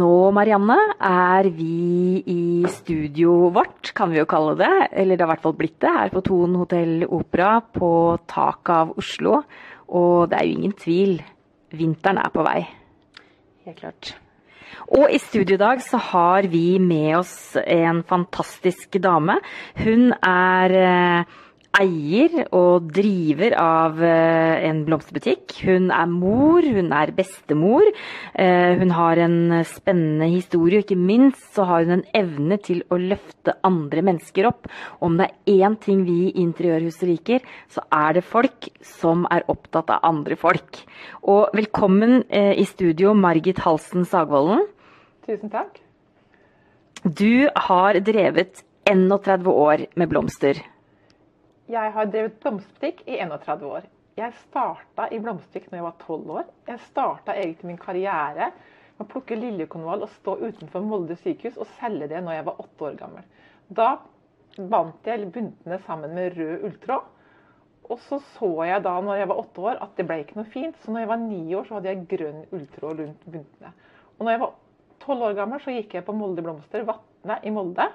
Nå, Marianne, er vi i studioet vårt, kan vi jo kalle det. Eller det har i hvert fall blitt det, her på Thon hotell Opera på taket av Oslo. Og det er jo ingen tvil, vinteren er på vei. Helt klart. Og i studio i dag så har vi med oss en fantastisk dame. Hun er eh, eier og driver av eh, en blomsterbutikk. Hun er mor, hun er bestemor. Eh, hun har en spennende historie, og ikke minst så har hun en evne til å løfte andre mennesker opp. Om det er én ting vi i Interiørhuset liker, så er det folk som er opptatt av andre folk. Og velkommen eh, i studio, Margit Halsen Sagvolden. Tusen takk. Du har drevet 31 år med blomster. Jeg har drevet blomsterbutikk i 31 år. Jeg starta i blomsterbutikk når jeg var 12 år. Jeg starta egentlig min karriere med å plukke liljekonvall og stå utenfor Molde sykehus og selge det når jeg var 8 år gammel. Da bandt jeg buntene sammen med rød ulltråd. Og så så jeg da når jeg var 8 år at det ble ikke noe fint, så når jeg var 9 år så hadde jeg grønn ulltråd rundt buntene. Og når jeg var 12 år gammel så gikk jeg på Molde Blomster, Vatne i Molde,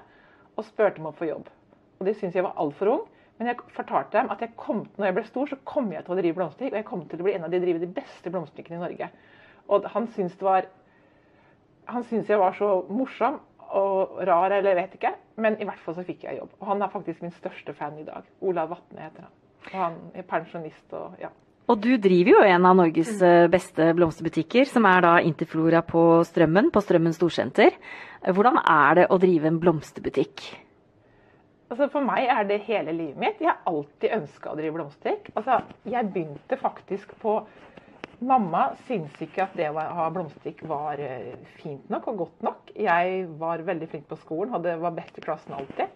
og spurte om å få jobb. Og de syntes jeg var altfor ung. Men jeg fortalte dem at jeg kom, når jeg ble stor, så kom jeg til å drive blomsterbutikk. Og jeg kom til å bli en av de drive de beste blomsterbutikkene i Norge. Og han syntes det var Han syntes jeg var så morsom og rar, eller jeg vet ikke. Men i hvert fall så fikk jeg jobb. Og han er faktisk min største fan i dag. Olav Vatne heter han. Og han er pensjonist og ja. Og du driver jo en av Norges eh, beste blomsterbutikker, som er da Interflora på Strømmen, på Strømmen storsenter. Hvordan er det å drive en blomsterbutikk? Altså For meg er det hele livet mitt. Jeg har alltid ønska å drive blomsterbutikk. Altså, jeg begynte faktisk på Mamma syntes ikke at det å ha blomsterbutikk var eh, fint nok og godt nok. Jeg var veldig flink på skolen, hadde, var best i klassen alltid.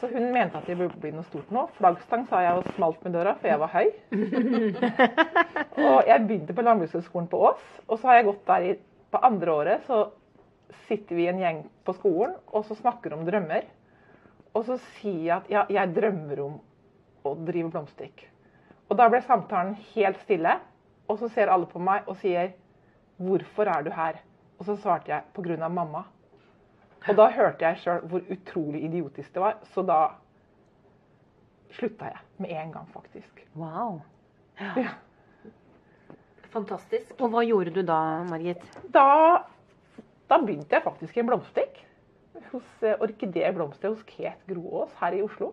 Så hun mente at det burde bli noe stort nå. Flaggstang sa jeg og smalt med døra, for jeg var høy. og jeg begynte på Landbrukshøgskolen på Ås, og så har jeg gått der i, på andre året. Så sitter vi en gjeng på skolen og så snakker om drømmer. Og så sier jeg at ja, jeg drømmer om å drive blomsterbutikk. Og da ble samtalen helt stille. Og så ser alle på meg og sier 'Hvorfor er du her?' Og så svarte jeg 'Pga. mamma'. Og da hørte jeg sjøl hvor utrolig idiotisk det var. Så da slutta jeg med en gang, faktisk. Wow. Ja. Fantastisk. Og hva gjorde du da, Margit? Da, da begynte jeg faktisk i en blomsterbutikk. Hos eh, Orkidé Blomster hos Ket Groås her i Oslo.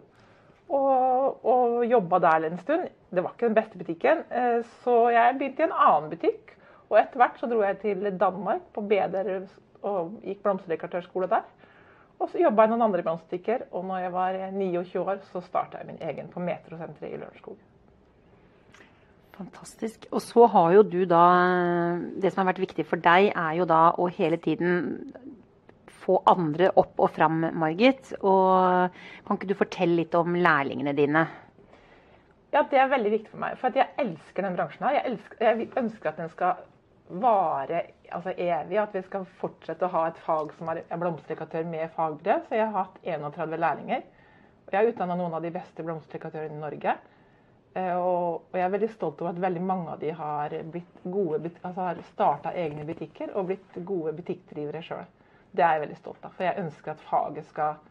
Og, og jobba der en stund. Det var ikke den beste butikken, eh, så jeg begynte i en annen butikk. Og etter hvert så dro jeg til Danmark på BDR og gikk blomsterdekoratørskole der. Og så jobba jeg noen andre blomsterbutikker, og når jeg var 29 år, så starta jeg min egen på Metrosenteret i Lørenskog. Fantastisk. Og så har jo du da Det som har vært viktig for deg, er jo da å hele tiden få andre opp og fram, Margit. Og kan ikke du fortelle litt om lærlingene dine? Ja, det er veldig viktig for meg. For jeg elsker den bransjen her. Jeg, elsker, jeg ønsker at den skal vare altså evig. At vi skal fortsette å ha et fag som er blomsterdekoratør med fagbrev. Så jeg har hatt 31 lærlinger. Og jeg har utdanna noen av de beste blomsterdekoratørene i Norge. Og, jeg er veldig stolt over at veldig mange av de har, blitt gode, altså starta egne butikker og blitt gode butikkdrivere sjøl. Det er jeg veldig stolt av. For jeg ønsker at faget skal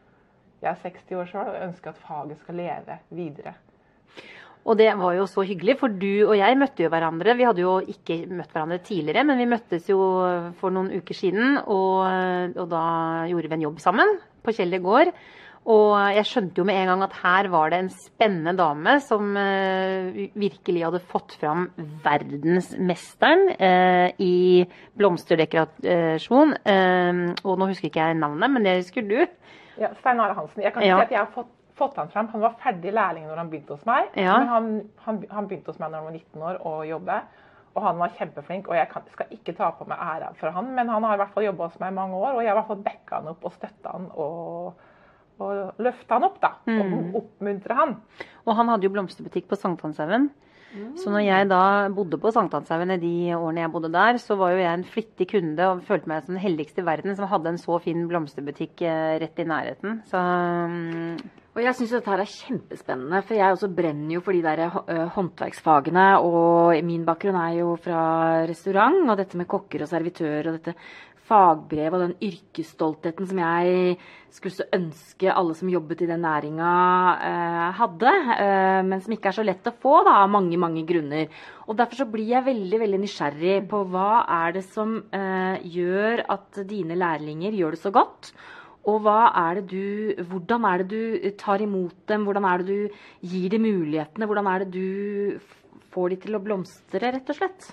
Jeg er 60 år sjøl og ønsker at faget skal leve videre. Og det var jo så hyggelig, for du og jeg møtte jo hverandre. Vi hadde jo ikke møtt hverandre tidligere, men vi møttes jo for noen uker siden. Og, og da gjorde vi en jobb sammen på Kjeller gård. Og jeg skjønte jo med en gang at her var det en spennende dame som uh, virkelig hadde fått fram verdensmesteren uh, i blomsterdekorasjon. Uh, og nå husker ikke jeg navnet, men det husker du. Ja, Stein Are Hansen. Jeg kan ikke ja. si at jeg har fått, fått han fram. Han var ferdig lærling når han begynte hos meg. Ja. Men han, han, han, begynte hos meg når han var 19 år og jobbe. Og han var kjempeflink, og jeg kan, skal ikke ta på meg æra for han, men han har i hvert fall jobba hos meg i mange år, og jeg har i hvert fall backa han opp og støtta han. og og løfte han opp, da. Og mm. oppmuntre han. Og han hadde jo blomsterbutikk på Sankthanshaugen. Mm. Så når jeg da bodde på Sankthanshaugen i de årene jeg bodde der, så var jo jeg en flittig kunde og følte meg som den heldigste i verden som hadde en så fin blomsterbutikk eh, rett i nærheten. Så um... Og jeg syns dette her er kjempespennende, for jeg også brenner jo for de der uh, håndverksfagene. Og min bakgrunn er jo fra restaurant, og dette med kokker og servitører og dette fagbrev og den yrkesstoltheten som jeg skulle så ønske alle som jobbet i den næringa eh, hadde, eh, men som ikke er så lett å få da, av mange, mange grunner. Og Derfor så blir jeg veldig veldig nysgjerrig på hva er det som eh, gjør at dine lærlinger gjør det så godt. Og er du, hvordan er det du tar imot dem, hvordan er det du gir dem mulighetene? Hvordan er det du får dem til å blomstre, rett og slett?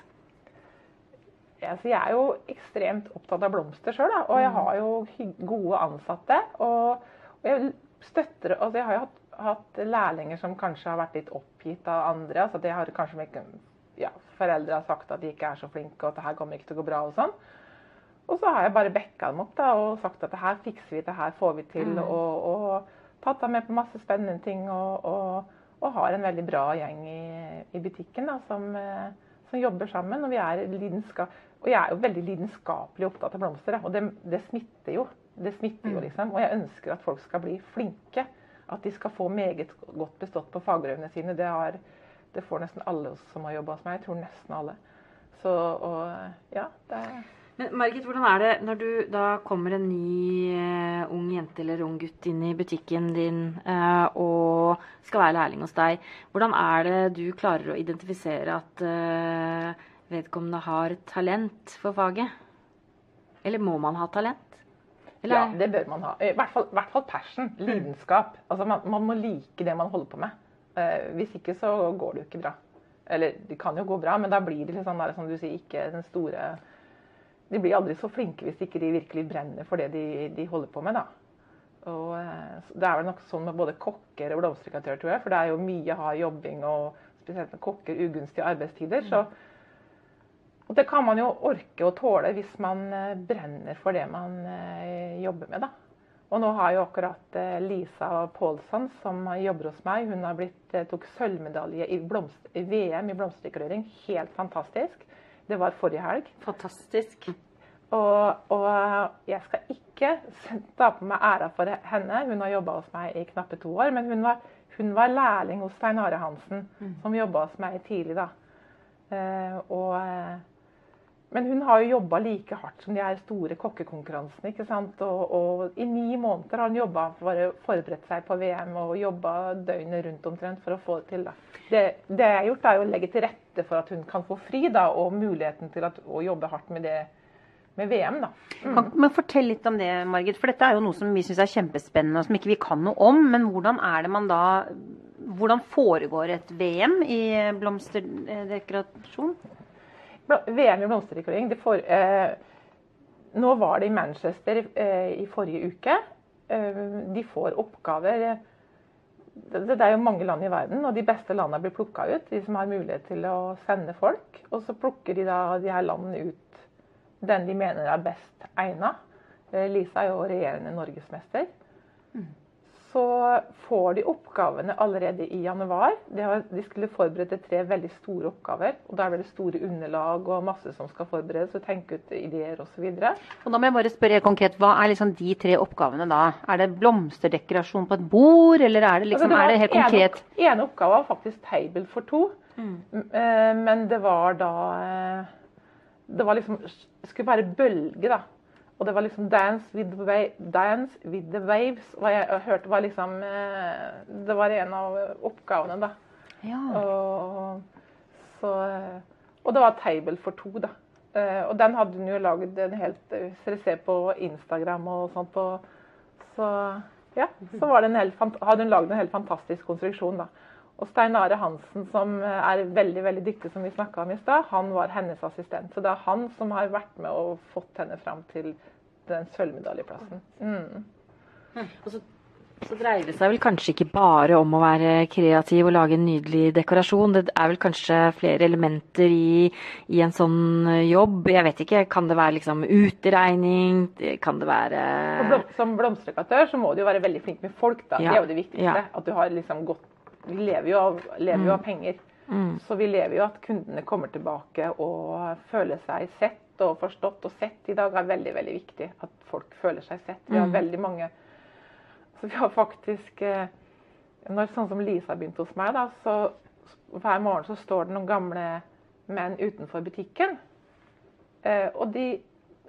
Jeg er jo ekstremt opptatt av blomster sjøl, og jeg har jo gode ansatte. Og, og jeg støtter altså Jeg har jo hatt, hatt, lærlinger som kanskje har vært litt oppgitt av andre. altså det har kanskje ikke, ja, Foreldre har sagt at de ikke er så flinke, og at det her kommer ikke til å gå bra. Og sånn. Og så har jeg bare backa dem opp da, og sagt at det her fikser vi, det her får vi til. Mm. Og, og, tatt dem med på masse spennende ting. Og, og, og har en veldig bra gjeng i, i butikken da, som, eh, som, jobber sammen. Og vi er lidenskap og jeg er jo veldig lidenskapelig opptatt av blomster, og det, det smitter jo. Det smitter jo, mm. liksom. Og jeg ønsker at folk skal bli flinke. At de skal få meget godt bestått på fagbrevene sine. Det, har, det får nesten alle som har jobba hos meg. Jeg tror nesten alle. Så, og ja, det er men Margit, hvordan er det når du da kommer en ny uh, ung jente eller ung gutt inn i butikken din uh, og skal være lærling hos deg? Hvordan er det du klarer å identifisere at uh, vedkommende har talent for faget? Eller må man ha talent? Eller? Ja, det bør man ha. I hvert fall, hvert fall passion. Mm. Lidenskap. Altså, man, man, må like det man holder på med. Uh, hvis ikke så går det jo ikke bra. Eller det kan jo gå bra, men da blir det liksom der, som du sier, ikke den store De blir aldri så flinke hvis ikke de virkelig brenner for det de, de holder på med, da. Og, uh, det er vel nok sånn med både kokker og blomsterdekoratører, tror jeg. For det er jo mye hard jobbing, og spesielt med kokker ugunstige arbeidstider. så og det kan man jo orke å tåle hvis man eh, brenner for det man eh, jobber med. da. Og nå har jo akkurat eh, Lisa Pålsson, som jobber hos meg, hun har blitt, tok sølvmedalje i, blomst, i VM i blomsterdekorering. Helt fantastisk. Det var forrige helg. Fantastisk. Og, og, jeg skal ikke ta på meg æra for henne. Hun har jobba hos meg i knappe to år. Men hun var, hun var lærling hos Stein Are Hansen, mm. som jobba hos meg tidlig. da. Og men hun har jo jobba like hardt som de her store kokkekonkurransene. ikke sant? Og, og i ni måneder har hun jobba for å forberede seg på VM og jobba døgnet rundt omtrent for å få det til. Da. Det, det jeg har gjort, er å legge til rette for at hun kan få fri da, og muligheten til at, å jobbe hardt med det med VM. da. Mm. men Fortell litt om det, Margit. For dette er jo noe som vi syns er kjempespennende og som ikke vi kan noe om. Men hvordan er det man da Hvordan foregår et VM i blomsterdekorasjon? VM i blomsterdekorering eh, Nå var det i Manchester eh, i forrige uke. Eh, de får oppgaver det, det, er jo mange land i verden, og de beste landene blir plukka ut. De som har mulighet til å sende folk. Og så plukker de da de her landene ut den de mener er best egna. Eh, Lisa er jo regjerende norgesmester. Så får de oppgavene allerede i januar. De, skulle forberede tre veldig store oppgaver. og Da er det store underlag og masse som skal forberedes, og tenke ut ideer osv. Da må jeg bare spørre konkret, Hva er liksom de tre oppgavene da? Er det blomsterdekorasjon på et bord, eller er det, liksom, altså det er det helt konkret? En, ene oppgave var faktisk table for to. Mm. Eh, men det var da eh, Det var liksom, skulle være bølge, da. Og det var liksom 'Dance with, dance with the Waves'. Og jeg, hørte var liksom eh, Det var en av oppgavene, da. Ja. Og, så, og det var 'Table for to', da. Eh, og den hadde hun jo lagd en helt Hvis dere ser på Instagram og sånt på Så ja, så helt, hadde hun lagd en helt fantastisk konstruksjon, da. Og Stein Are Hansen, som er veldig veldig dyktig, som vi snakka om i stad, han var hennes assistent. Så det er han som har vært med og fått henne fram til den sølvmedaljeplassen. Mm. Og så, så, dreier det seg vel kanskje ikke bare om å være kreativ og lage en nydelig dekorasjon. Det er vel kanskje flere elementer i, i en sånn jobb. Jeg vet ikke. Kan det være liksom utregning? Kan det være Som blomsterdekoratør så må du jo være veldig flink med folk. da. Ja. Det er jo det viktigste. Ja. At du har liksom gått Vi lever jo av, lever jo av mm. penger. Mm. Så vi lever jo at kundene kommer tilbake og føler seg sett og forstått og sett i dag er veldig veldig viktig. At folk føler seg sett. Vi har mm. veldig mange så Vi har faktisk eh, når Sånn som Lisa begynte hos meg, da, så hver morgen så står det noen gamle menn utenfor butikken. Eh, og de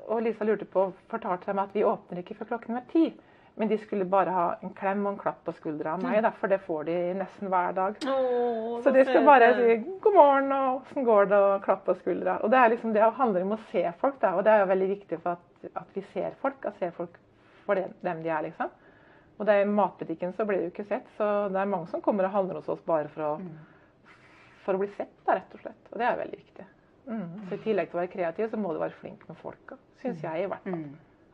og Lisa lurte på, fortalte dem at vi åpner ikke før klokken var ti. Men de skulle bare ha en klem og en klapp på skuldra av meg, for det får de nesten hver dag. så de skal bare si 'god morgen' og 'åssen går det', og klappe på skuldra. Og Det er liksom det handler om å se folk, da, og det er jo veldig viktig for at, at vi ser folk. At ser folk for dem de er, liksom. Og det er I matbutikken så blir det jo ikke sett, så det er mange som kommer og handler hos oss bare for å, for å bli sett, da, rett og slett. Og det er veldig viktig. Mm. Så I tillegg til å være kreativ, så må du være flink med folka. Syns jeg, i hvert fall.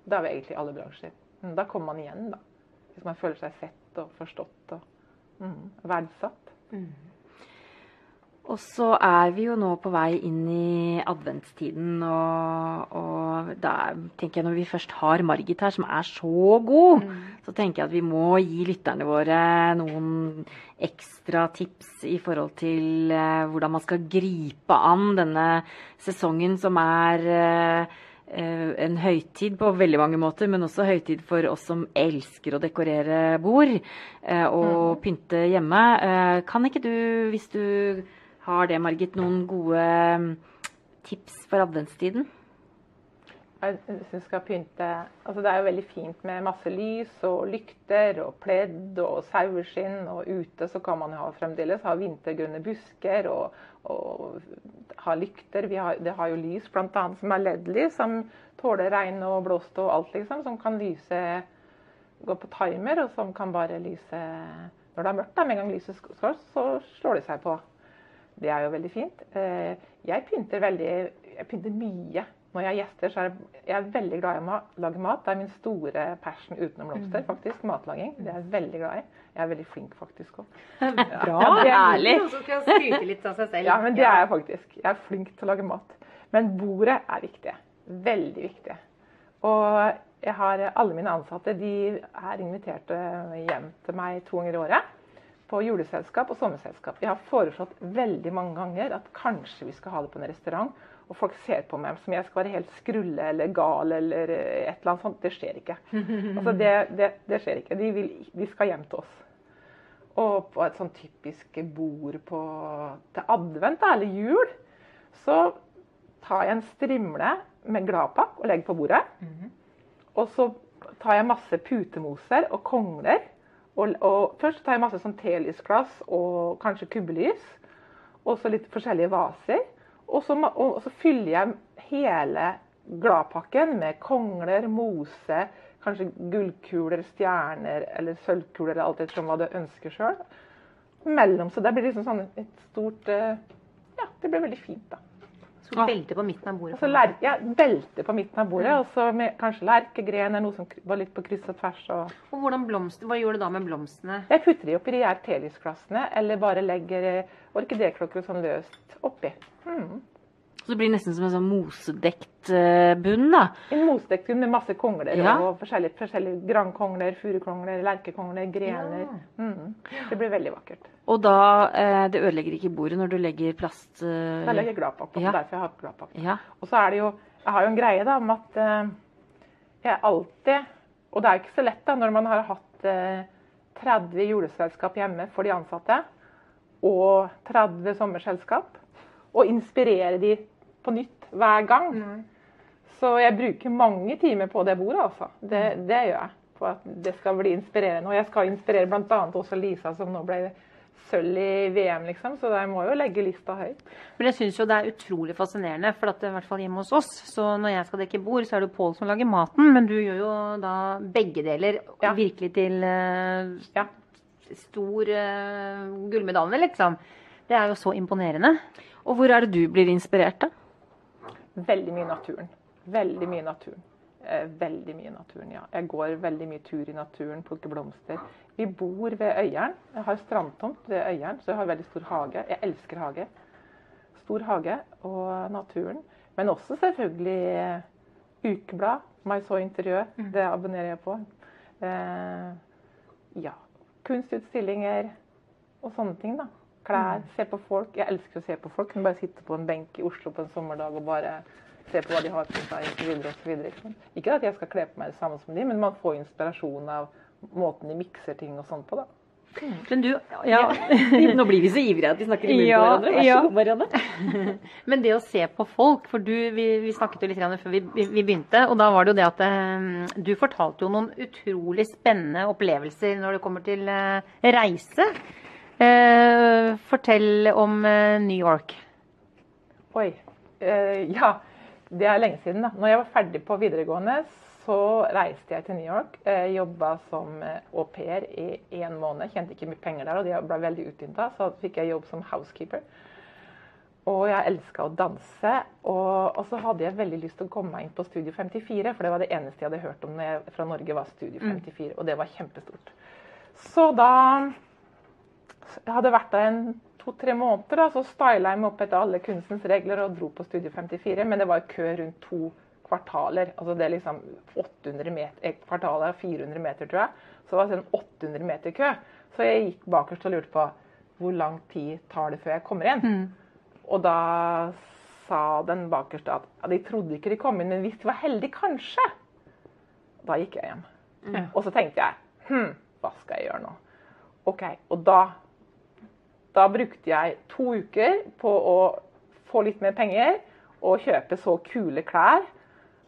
Det er jo egentlig alle bransjer. Mm, Da kommer man igjen, da. Hvis man føler seg sett og forstått og mm, verdsatt. Og så er vi jo nå på vei inn i adventstiden, og, og da tenker jeg når vi først har Margit her, som er så god, så tenker jeg at vi må gi lytterne våre noen ekstra tips i forhold til eh, hvordan man skal gripe an denne sesongen som er eh, en høytid på veldig mange måter, men også høytid for oss som elsker å dekorere bord eh, og pynte hjemme. Eh, kan ikke du, hvis du har det, Margit, noen gode mm, tips for adventstiden? Jeg syns skal pynte altså Det er jo veldig fint med masse lys og lykter og pledd og saueskinn. Og ute så kan man jo fremdeles ha vintergrønne busker og, og ha lykter. Vi har, det har jo lys bl.a. som er LED-lys, som tåler regn og blåst og alt, liksom. Som kan lyse Gå på timer, og som kan bare lyse når det er mørkt. da, Med en gang lyset skal, så slår det seg på. Det er jo veldig fint. Eh, Jeg pynter veldig Jeg pynter mye. Når jeg har gjester, så er jeg, jeg er veldig glad i å lage mat. Det er min store passion utenom blomster, faktisk. Matlaging. Det er jeg veldig glad i. Jeg er veldig flink faktisk òg. Bra, Ja, det er ærlig. Noen som skal skryte litt av seg selv. Ja, men det er jeg faktisk. Jeg er flink til å lage mat. Men bordet er viktig. Veldig viktig. Og jeg har alle mine ansatte de er invitert hjem til meg to ganger i året. På juleselskap og sommerselskap. Jeg har foreslått veldig mange ganger at kanskje vi skal ha det på en restaurant. Og folk ser på meg som jeg skal være helt skrulle eller gal eller eh, et eller annet sånt. Det skjer ikke. Altså, det, det, det skjer ikke. De, vil, de skal hjem til oss. Og på et sånn typisk bord på, til advent da, eller jul, så tar jeg en strimle med gladpakk og legger på bordet. Og så tar jeg masse putemoser og kongler. Og, og først tar jeg masse sånn telysglass og kanskje kubbelys. Og så litt forskjellige vaser. Og så, og så fyller jeg hele gladpakken med kongler, mose, kanskje gullkuler, stjerner eller sølvkuler, eller alt etter hva du ønsker sjøl. Mellom, så det blir liksom sånn et stort eh, Ja, det blir veldig fint, da. Stort belte på midten av bordet. Og så ler, ja, belte på midten av bordet, og så med kanskje lerkegren eller noe som var litt på kryss og tvers. Og Og hvordan blomster, Hva gjør du da med blomstene? jeg putter de oppi de her telysglassene, eller bare legger eh, orkidéklokker sånn løst oppi. Mm. Så det blir nesten som en sånn mosedekt eh, bunn, da. En mosedekt bunn med masse kongler Ja. og forskjellige, forskjellige grankongler, furukongler, lerkekongler, grener. Mm. Det blir veldig vakkert. Og da eh, Det ødelegger ikke bordet når du legger plast eh, Da legger jeg gladpakk på, Ja. derfor jeg har gladpakk. Ja. Og så er det jo Jeg har jo en greie da om at eh, jeg alltid Og det er ikke så lett da når man har hatt eh, 30 juleselskap hjemme for de ansatte og 30 sommerselskap, og inspirere de på nytt hver gang. Så jeg bruker mange timer på det bordet, altså. Det, det gjør jeg. For at det skal bli inspirerende. Og jeg skal inspirere bl.a. også Lisa, som nå ble sølv i VM, liksom. Så jeg må jo legge lista høyt. Men jeg syns jo det er utrolig fascinerende, for at i hvert fall hjemme hos oss, så når jeg skal dekke bord, så er det jo Pål som lager maten, men du gjør jo da begge deler Ja. virkelig til uh, Ja. stor uh, gullmedalje, liksom. Det er jo så imponerende. Og hvor er det du blir inspirert, da? Veldig mye naturen. Veldig mye naturen. Eh, Veldig mye naturen, ja. Jeg går veldig mye tur i naturen, plukker blomster. Vi bor ved Øyeren. Jeg har strandtomt ved Øyeren, så jeg har veldig stor hage. Jeg elsker hage. Stor hage og naturen. Men også selvfølgelig eh, ukeblad. My So Interiør. Det abonnerer jeg på. Eh, ja. Kunstutstillinger og sånne ting, da. Klær. Se på folk. Jeg elsker å se på folk. Kunne bare sitte på en benk i Oslo på en sommerdag og bare se på hva de har på seg osv. Ikke Ikke at jeg skal kle på meg det samme som de, men man får inspirasjon av måten de mikser ting og sånn på, da. Men du, ja. Nå blir vi så ivrige at vi snakker i munnen Ja, på hverandre. Vær ja. så god, Marianne. Men det å se på folk, for du, vi, vi snakket jo litt før vi, vi vi begynte, og da var det jo det at eh, du fortalte jo noen utrolig spennende opplevelser når det kommer til eh, reise. Eh, fortell om eh, New York. Oi. Eh, ja, det er lenge siden. da. Når jeg var ferdig på videregående, så reiste jeg til New York. Eh, Jobba som au pair i én måned. Tjente ikke mye penger der, og de ble veldig utynta. Så fikk jeg jobb som housekeeper. Og jeg elska å danse. Og, og så hadde jeg veldig lyst til å komme meg inn på Studio 54, for det var det eneste jeg hadde hørt om når jeg, fra Norge, var Studio 54. Og det var kjempestort. Så da jeg hadde vært der en to-tre måneder, da, så styla jeg meg opp etter alle kunstens regler og dro på Studio 54. Men det var kø rundt to kvartaler. Altså det er liksom 800 meter, et kvartal er 400 meter, tror jeg. Så det var sånn 800 meter kø. Så jeg gikk bakerst og lurte på hvor lang tid tar det før jeg kommer inn. Og da sa den bakerste at ja, de trodde ikke de kom inn, men hvis de var heldige, kanskje. Da gikk jeg hjem. Og så tenkte jeg hm, hva skal jeg gjøre nå? OK. Og da da brukte jeg to uker på å få litt mer penger og kjøpe så kule klær.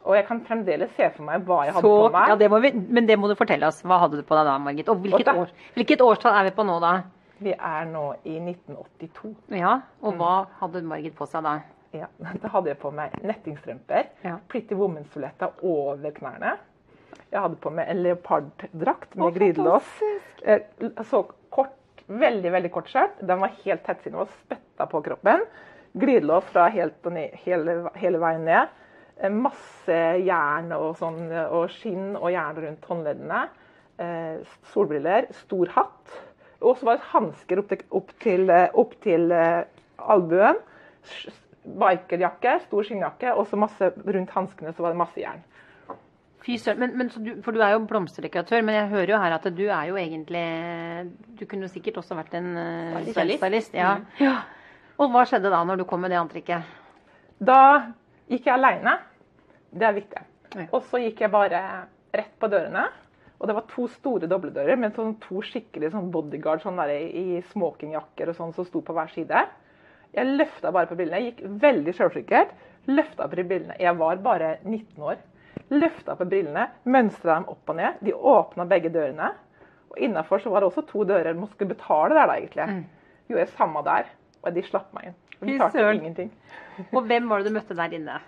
Og jeg kan fremdeles se for meg hva jeg hadde Så, på meg. ja, det må vi, men det må du fortelle oss. Hva hadde du på deg da, Margit? Og hvilket, Og da- år, hvilket årstall er vi på nå, da? Vi er nå i 1982. Ja, Og hva hadde Margit på seg da? Ja, Da hadde jeg på meg nettingstrømper, Ja. Pretty woman-soletta over knærne. Jeg hadde på meg en leoparddrakt med glidelås. Eh, Så kort, veldig veldig kort skjørt. Den var helt tettsittende og spytta på kroppen. Glidelås fra helt ned, hele, hele veien ned. Eh, Masse jern og, sånn, og skinn og jern rundt håndleddene. Eh, solbriller, stor hatt. Og så var det hansker opp til, opp til, eh, opp til eh, albuen. Bikerjakke, stor skinnjakke, og så masse rundt hanskene så var det masse jern. Fy søren. For du er jo blomsterdekoratør, men jeg hører jo her at du er jo egentlig Du kunne sikkert også vært en uh, Stylist. Ja. Mm. ja. Og hva skjedde da, når du kom med det antrekket? Da gikk jeg aleine. Det er viktig. Ja. Og så gikk jeg bare rett på dørene. Og det var to store dobledører med sånn to skikkelig sånn bodyguard sånn der, i smokingjakker og sånn som sto på hver side. Jeg løfta bare på brillene. Gikk veldig sjølsikkert. Løfta på brillene. Jeg var bare 19 år. Løfta på brillene, mønstra dem opp og ned. De åpna begge dørene. Og innafor var det også to dører. Man skulle betale der, da, egentlig. Gjorde jeg samme der. Og de slapp meg inn. De betalte ingenting. Og hvem var det du møtte der inne?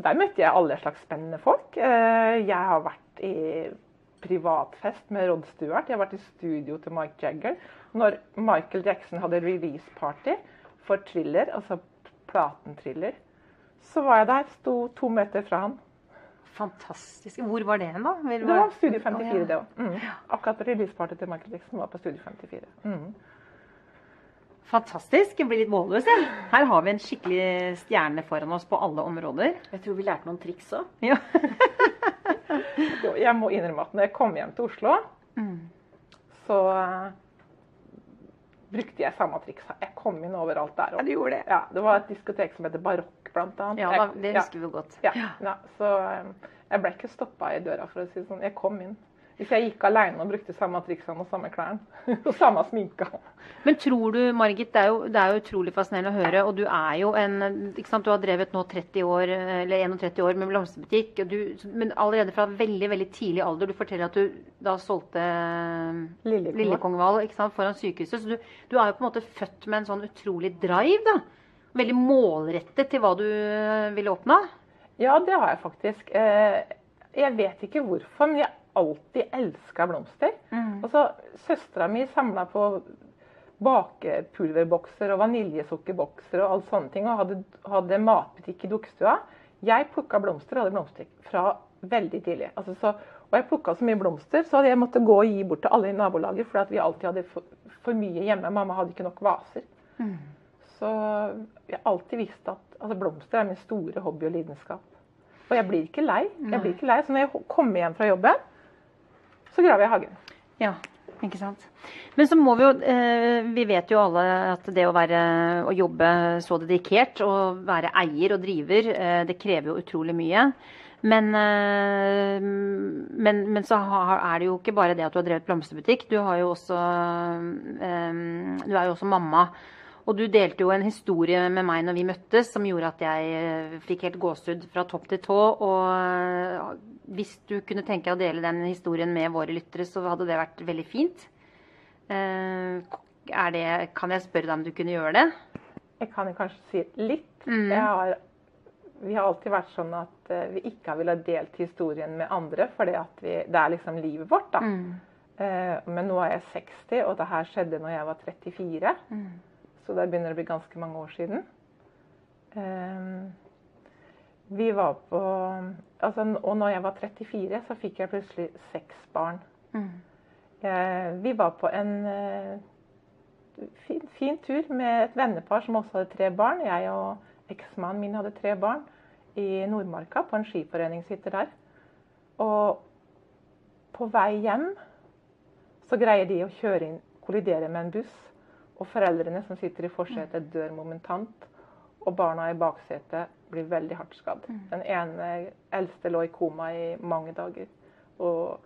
Der møtte jeg alle slags spennende folk. Eh, Jeg har vært i privatfest med Rod Stewart. Jeg har vært i studio til Mike Jagger. Når Michael Jackson hadde release-party for Thriller, altså platen Thriller, så var jeg der. Sto to meter fra han. Fantastisk. Hvor var det hen, da? Hvor Det var var- studie 54, oh, ja. det òg. Mm. Akkurat release-party til Michael Jackson var på Studie 54. Mm. Fantastisk. Jeg blir litt målløs, jeg. Her har vi en skikkelig stjerne foran oss på alle områder. Jeg tror vi lærte noen triks òg. Ja. Jeg må innrømme at når jeg kom hjem til Oslo, så eh, brukte jeg samme triks. Jeg kom inn overalt der. Ja, du gjorde det. Ja, det var et diskotek som heter Barokk, blant annet. Ja, det husker vi godt. Ja, ja, så eh, jeg ble ikke stoppa i døra, for å si det sånn. Jeg kom inn. Hvis jeg gikk alene og brukte samme triksene og samme klærne og samme sminka. Men tror du, Margit, det er, jo, det er jo utrolig fascinerende å høre, og du er jo en ikke sant, Du har drevet nå 30 år, eller 31 år med blomsterbutikk, du, men allerede fra veldig veldig tidlig alder Du forteller at du da solgte Lillekongvall. Lillekongvall foran sykehuset. Så du, du er jo på en måte født med en sånn utrolig drive, da. Veldig målrettet til hva du ville oppnå. Ja, det har jeg faktisk. Eh, Jeg vet ikke hvorfor, men jeg alltid elska blomster. Altså, Søstera mi samla på bakepulverbokser og vaniljesukkerbokser og alle sånne ting, og hadde, hadde matbutikk i dukkestua. Jeg plukka blomster og hadde blomster fra veldig tidlig. Altså, så, og jeg plukka så mye blomster, så jeg måtte gå og gi bort til alle i nabolaget, fordi vi alltid hadde for, for mye hjemme. Mamma hadde ikke nok vaser. Så jeg har alltid visst at altså, blomster er min store hobby og lidenskap. Og jeg blir ikke lei. Jeg blir ikke lei. Så når jeg kommer hjem fra jobben, så graver jeg hagen. Ja, ikke sant. Men så må vi jo eh, Vi vet jo alle at det å være å jobbe så dedikert og være eier og driver, eh, det krever jo utrolig mye. Men, eh, men, men så har, er det jo ikke bare det at du har drevet blomsterbutikk. Du, har jo også, du er jo også mamma. Og du delte jo en historie med meg når vi møttes som gjorde at jeg eh, fikk helt gåsehud fra topp til tå. Og hvis du kunne tenke deg å dele den historien med våre lyttere, så hadde det vært veldig fint. Det, kan jeg spørre deg om du kunne gjøre det? Jeg kan kanskje si litt. Mm. Har, vi har alltid vært sånn at vi ikke har villet delt historien med andre, for det er liksom livet vårt. da. Mm. Men nå er jeg 60, og det her skjedde når jeg var 34. Mm. Så det begynner å bli ganske mange år siden. Uh, vi var på altså, Og når jeg var 34, så fikk jeg plutselig seks barn. Mm. vi var på en fin, fin, tur med et vennepar som også hadde tre barn. Jeg og eksmannen min hadde tre barn i Nordmarka, på en skiforeningshytte der. Og på vei hjem så greier de å kjøre inn, kollidere med en buss. Og foreldrene som sitter i forsetet, dør momentant. Og barna i baksetet blir veldig hardt skadd. Mm. Den ene eldste lå i koma i mange dager. Og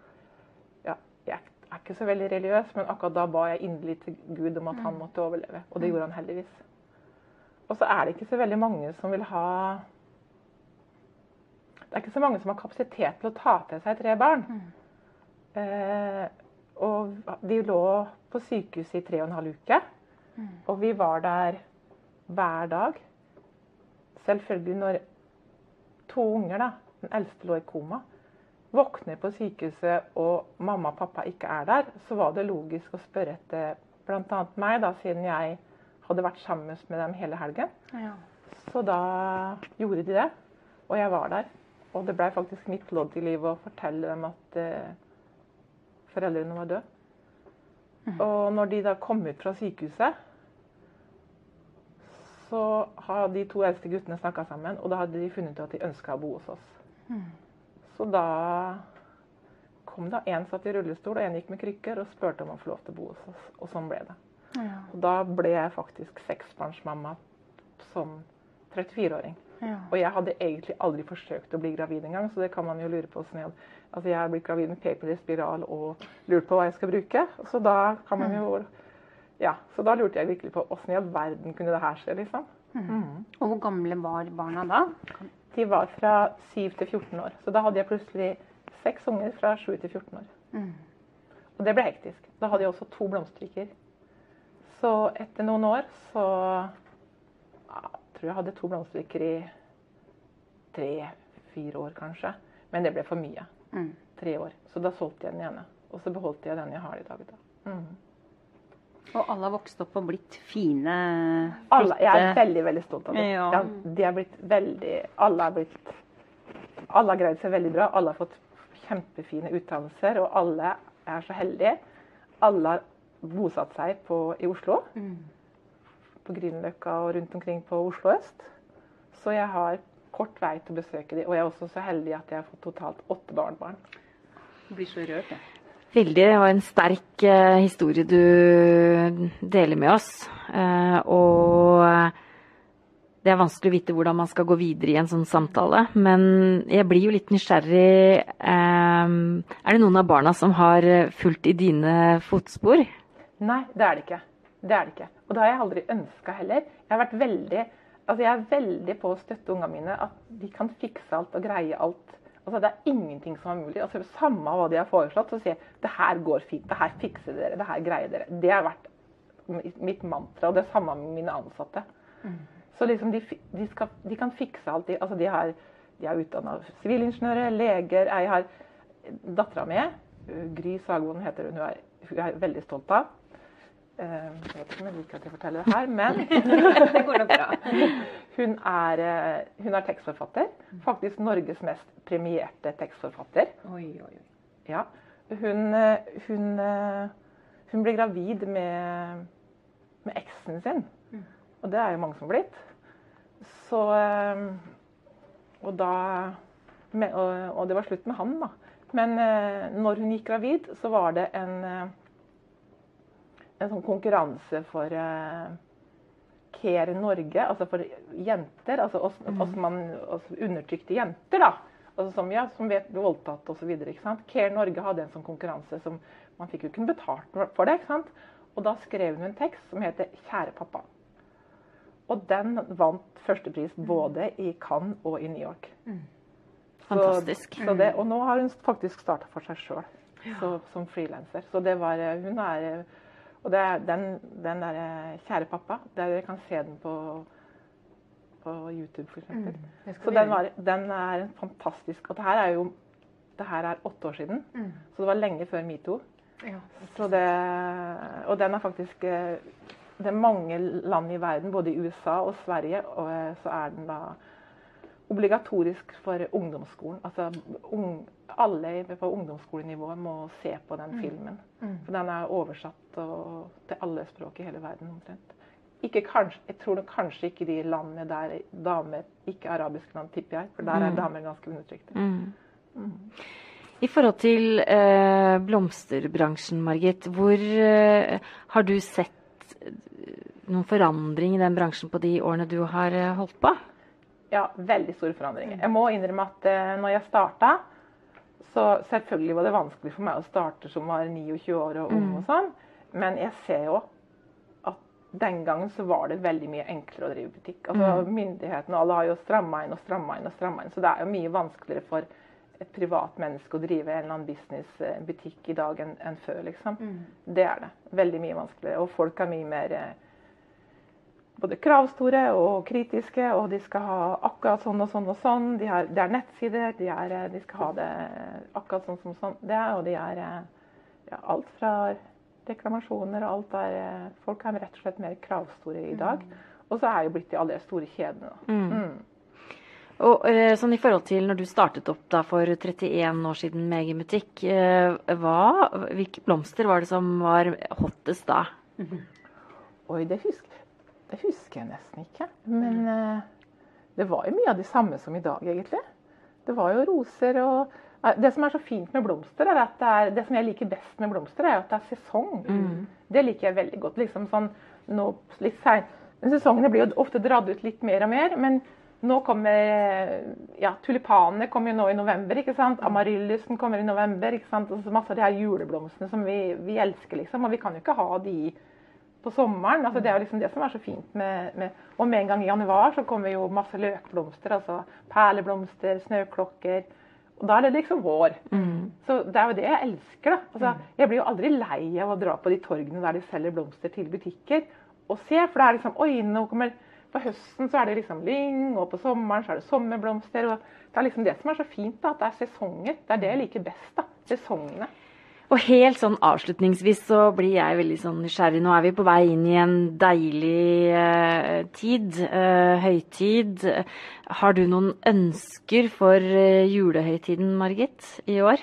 jeg er ikke så veldig religiøs, men akkurat da ba jeg inderlig til Gud om at han mm. måtte overleve. Og det mm. gjorde han heldigvis. Og så er det ikke så veldig mange som vil ha Det er ikke så mange som har kapasitet til å ta til seg tre barn. Mm. Eh, og de lå på sykehuset i tre og en halv uke. Mm. Og vi var der hver dag. Selvfølgelig når to unger, da, den eldste lå i koma, våkner på sykehuset og mamma og pappa ikke er der, så var det logisk å spørre etter bl.a. meg, da, siden jeg hadde vært sammen med dem hele helgen. Ja. Så da gjorde de det, og jeg var der. Og det ble faktisk mitt lodd i livet å fortelle dem at eh, foreldrene var døde. Og når de da kom ut fra sykehuset, så har de to eldste guttene snakka sammen, og da hadde de funnet ut at de ønska å bo hos oss. Mm. Så da kom det en satt i rullestol, og en gikk med krykker og spurte om å få lov til å bo hos oss. Og sånn ble det. Ja. Og da ble jeg faktisk seksbarnsmamma som 34-åring. Ja. Og jeg hadde egentlig aldri forsøkt å bli gravid engang, så det kan man jo lure på. Sånn altså jeg har blitt gravid med paperless spiral og lurt på hva jeg skal bruke. Så da kan man jo Ja, så da lurte jeg virkelig på åssen i all verden kunne det her skje, liksom. Mm. Mm. Og hvor gamle var barna da? De var fra 7 til 14 år. Så da hadde jeg plutselig seks unger fra 7 til 14 år. Mm. Og det ble hektisk. Da hadde jeg også to blomsterriker. Så etter noen år så tror jeg hadde to blomsterriker i tre-fire år, kanskje. Men det ble for mye. Mm. Tre år. Så da solgte jeg den ene. Og så beholdt jeg den jeg har i dag. Da. Mm. Og alle har vokst opp og blitt fine, flotte alle, Jeg er veldig veldig stolt av det. Ja. Ja, de har blitt veldig Alle har blitt Alle har greid seg veldig bra. Alle har fått kjempefine utdannelser, og alle er så heldige. Alle har bosatt seg på, i Oslo. Mm. På Grünerløkka og rundt omkring på Oslo øst. Så jeg har kort vei til å besøke dem. Og jeg er også så heldig at jeg har fått totalt åtte barnebarn. Du blir så rørt, jeg. Veldig. Det var en sterk eh, historie du deler med oss. Eh, og det er vanskelig å vite hvordan man skal gå videre i en sånn samtale. Men jeg blir jo litt nysgjerrig. Eh, er det noen av barna som har fulgt i dine fotspor? Nei, det er det ikke. Det er det ikke. Og det har jeg aldri ønska heller. Jeg har vært veldig, altså jeg er veldig på å støtte ungene mine. At de kan fikse alt og greie alt Altså, det er ingenting som er mulig. Altså, samme hva de har foreslått, så sier jeg det her går fint, det her fikser dere, det her greier dere. Det har vært mitt mantra, og det er samme med mine ansatte. Mm. Så liksom de, de, skal, de, kan fikse alt. De, altså de, har, de er utdanna sivilingeniører, leger. Jeg har dattera mi, Gry Sagvold heter hun, hun er, hun er veldig stolt av. Eh, jeg vet ikke om jeg liker at jeg forteller det her, men Det går hun, er, eh, hun er tekstforfatter. Faktisk Norges mest premierte tekstforfatter. Oi, oi, oi. Ja. Hun, eh, hun, hun ble gravid med, med eksen sin. Mm. Og det er jo mange som har blitt. Så Og da Og det var slutt med han, da. Men når hun gikk gravid, så var det en en sånn konkurranse for uh, Care Norge, altså for jenter. Altså oss, mm. oss, man, oss undertrykte jenter, da. Altså som, ja, som vet voldtatt osv. Care Norge hadde en sånn konkurranse som man fikk jo ikke betalt for det. ikke sant? Og da skrev hun en tekst som heter 'Kjære pappa'. Og den vant førstepris både i Cannes og i New York. Fantastisk. Så, så det, og nå har hun faktisk starta for seg sjøl som frilanser. Så det var Hun er Og det er den, den derre 'Kjære pappa', der dere kan se den på på YouTube f.eks. Mm, så den, var, den, er en fantastisk Og det her er jo det her er åtte år siden, mm. så det var lenge før metoo. Ja. og den er faktisk eh, Det er mange land i verden, både i USA og Sverige, og eh, så er den da obligatorisk for ungdomsskolen. Altså un, alle på ungdomsskolenivå må se på den mm. filmen. Mm. For den er oversatt og, til alle språk i hele verden omtrent. Kanskje, jeg tror kanskje ikke de landene der damer Ikke arabiske land, tipper jeg, for der er mm. damer ganske undertrykte. Mm. Mm. I forhold til eh, blomsterbransjen, Margit, hvor eh, har du sett eh, noen forandring i den bransjen på de årene du har eh, holdt på? Ja, veldig store forandringer. Jeg må innrømme at eh, når jeg starta, så selvfølgelig var det vanskelig for meg å starte som var 29 år og ung, mm. og sånn, men jeg ser jo at den gangen så var det veldig mye enklere å drive butikk. Altså mm. Myndighetene alle har jo stramma inn og stramma inn og stramma inn, så det er jo mye vanskeligere for et privat menneske å drive en eller annen businessbutikk i dag enn en før. liksom. Mm. Det er det. Veldig mye vanskeligere. Og folk er mye mer eh, både kravstore og kritiske, og de skal ha akkurat sånn og sånn og sånn. De har, det er nettsider, de, er, eh, de, skal ha det akkurat sånn som sånn. Det og de er eh, ja, alt fra reklamasjoner og alt der. Folk er rett og slett mer kravstore i dag. Mm. Og så er jo blitt de alle store kjedene. Mm. Mm. Og eh, sånn I forhold til når du startet opp da for 31 år siden med egen butikk, eh, hvilke blomster var det som var hottest da? Oi, det husker, det husker, jeg nesten ikke. Men uh, det var jo mye av det samme som i dag, egentlig. Det var jo roser og Det som er så fint med blomster, er at det, er, det som jeg liker best med blomster, er at det er sesong. Mm. Det liker jeg veldig godt. liksom sånn nå, litt sein. Sesongene blir jo ofte dratt ut litt mer og mer. men nå kommer ja, Tulipanene kommer jo nå i november. ikke sant? Amaryllusen kommer i november. ikke sant? Og så masse av de her juleblomstene som vi, vi, elsker. liksom, Og vi kan jo ikke ha de på sommeren. altså Det er jo liksom det som er så fint med, med Og med en gang i januar så kommer jo masse løkblomster. altså Perleblomster, snøklokker. Og da er det liksom vår. Mm. Så det er jo det jeg elsker. da. Altså, mm. Jeg blir jo aldri lei av å dra på de torgene der de selger blomster til butikker og se. For det er liksom Oi, nå kommer på høsten så er det liksom lyng, og på sommeren så er det sommerblomster. og Det er liksom det som er så fint, da, at det er sesonger. Det er det jeg liker best. da, Sesongene. Og helt sånn avslutningsvis så blir jeg veldig sånn nysgjerrig. Nå er vi på vei inn i en deilig uh, tid, uh, høytid. Har du noen ønsker for uh, julehøytiden, Margit, i år?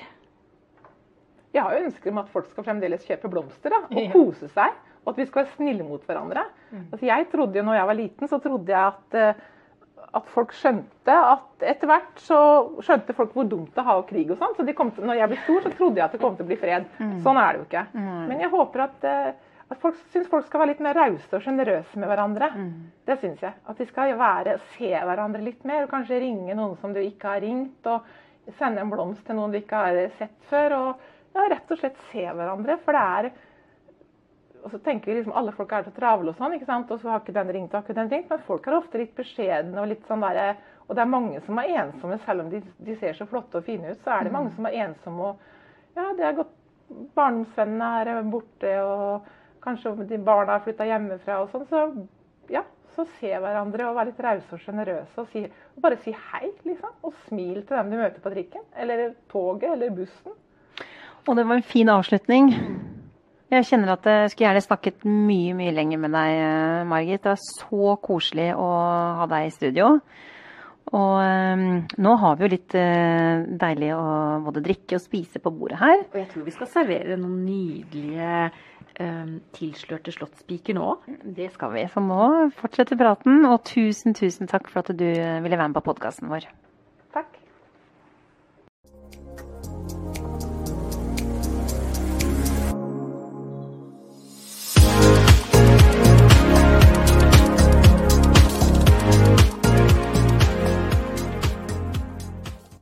Jeg har jo ønsker om at folk skal fremdeles kjøpe blomster da, og kose seg og at vi skal være snille mot hverandre. Mm. Altså jeg trodde jo, når jeg var liten, så trodde jeg at, eh, at folk skjønte at etter hvert så skjønte folk hvor dumt det er å krig og sånn. Så til, når jeg ble stor, så trodde jeg at det kom til å bli fred. Mm. Sånn er det jo ikke. Men jeg håper at, eh, at folk syns folk skal være litt mer rause og sjenerøse med hverandre. Mm. Det syns jeg. At de skal være, se hverandre litt mer, og kanskje ringe noen som du ikke har ringt. og Sende en blomst til noen du ikke har sett før. og ja, rett og slett se hverandre. For det er og så tenker vi liksom alle folk er så travle og sånn, ikke sant? og så har ikke den ringt, og har ikke den ringt. Men folk er ofte litt beskjedne og litt sånn derre Og det er mange som er ensomme, selv om de, de, ser så flotte og fine ut, så er det mange mm. som er ensomme og Ja, det er godt Barndomsvennene er borte, og kanskje de barna har flytta hjemmefra og sånn. Så ja, så se hverandre og være litt rause og sjenerøse og, si, og bare si hei, liksom. Og smil til dem du møter på trikken, eller toget, eller bussen. Og det var en fin avslutning. Jeg kjenner at jeg skulle gjerne snakket mye mye lenger med deg, eh, Margit. Det var så koselig å ha deg i studio. Og um, nå har vi jo litt uh, deilig å både drikke og spise på bordet her. Og jeg tror vi skal servere noen nydelige um, tilslørte slottspiker nå. Det skal vi. Så nå fortsetter praten. Og tusen, tusen takk for at du ville være med på podkasten vår.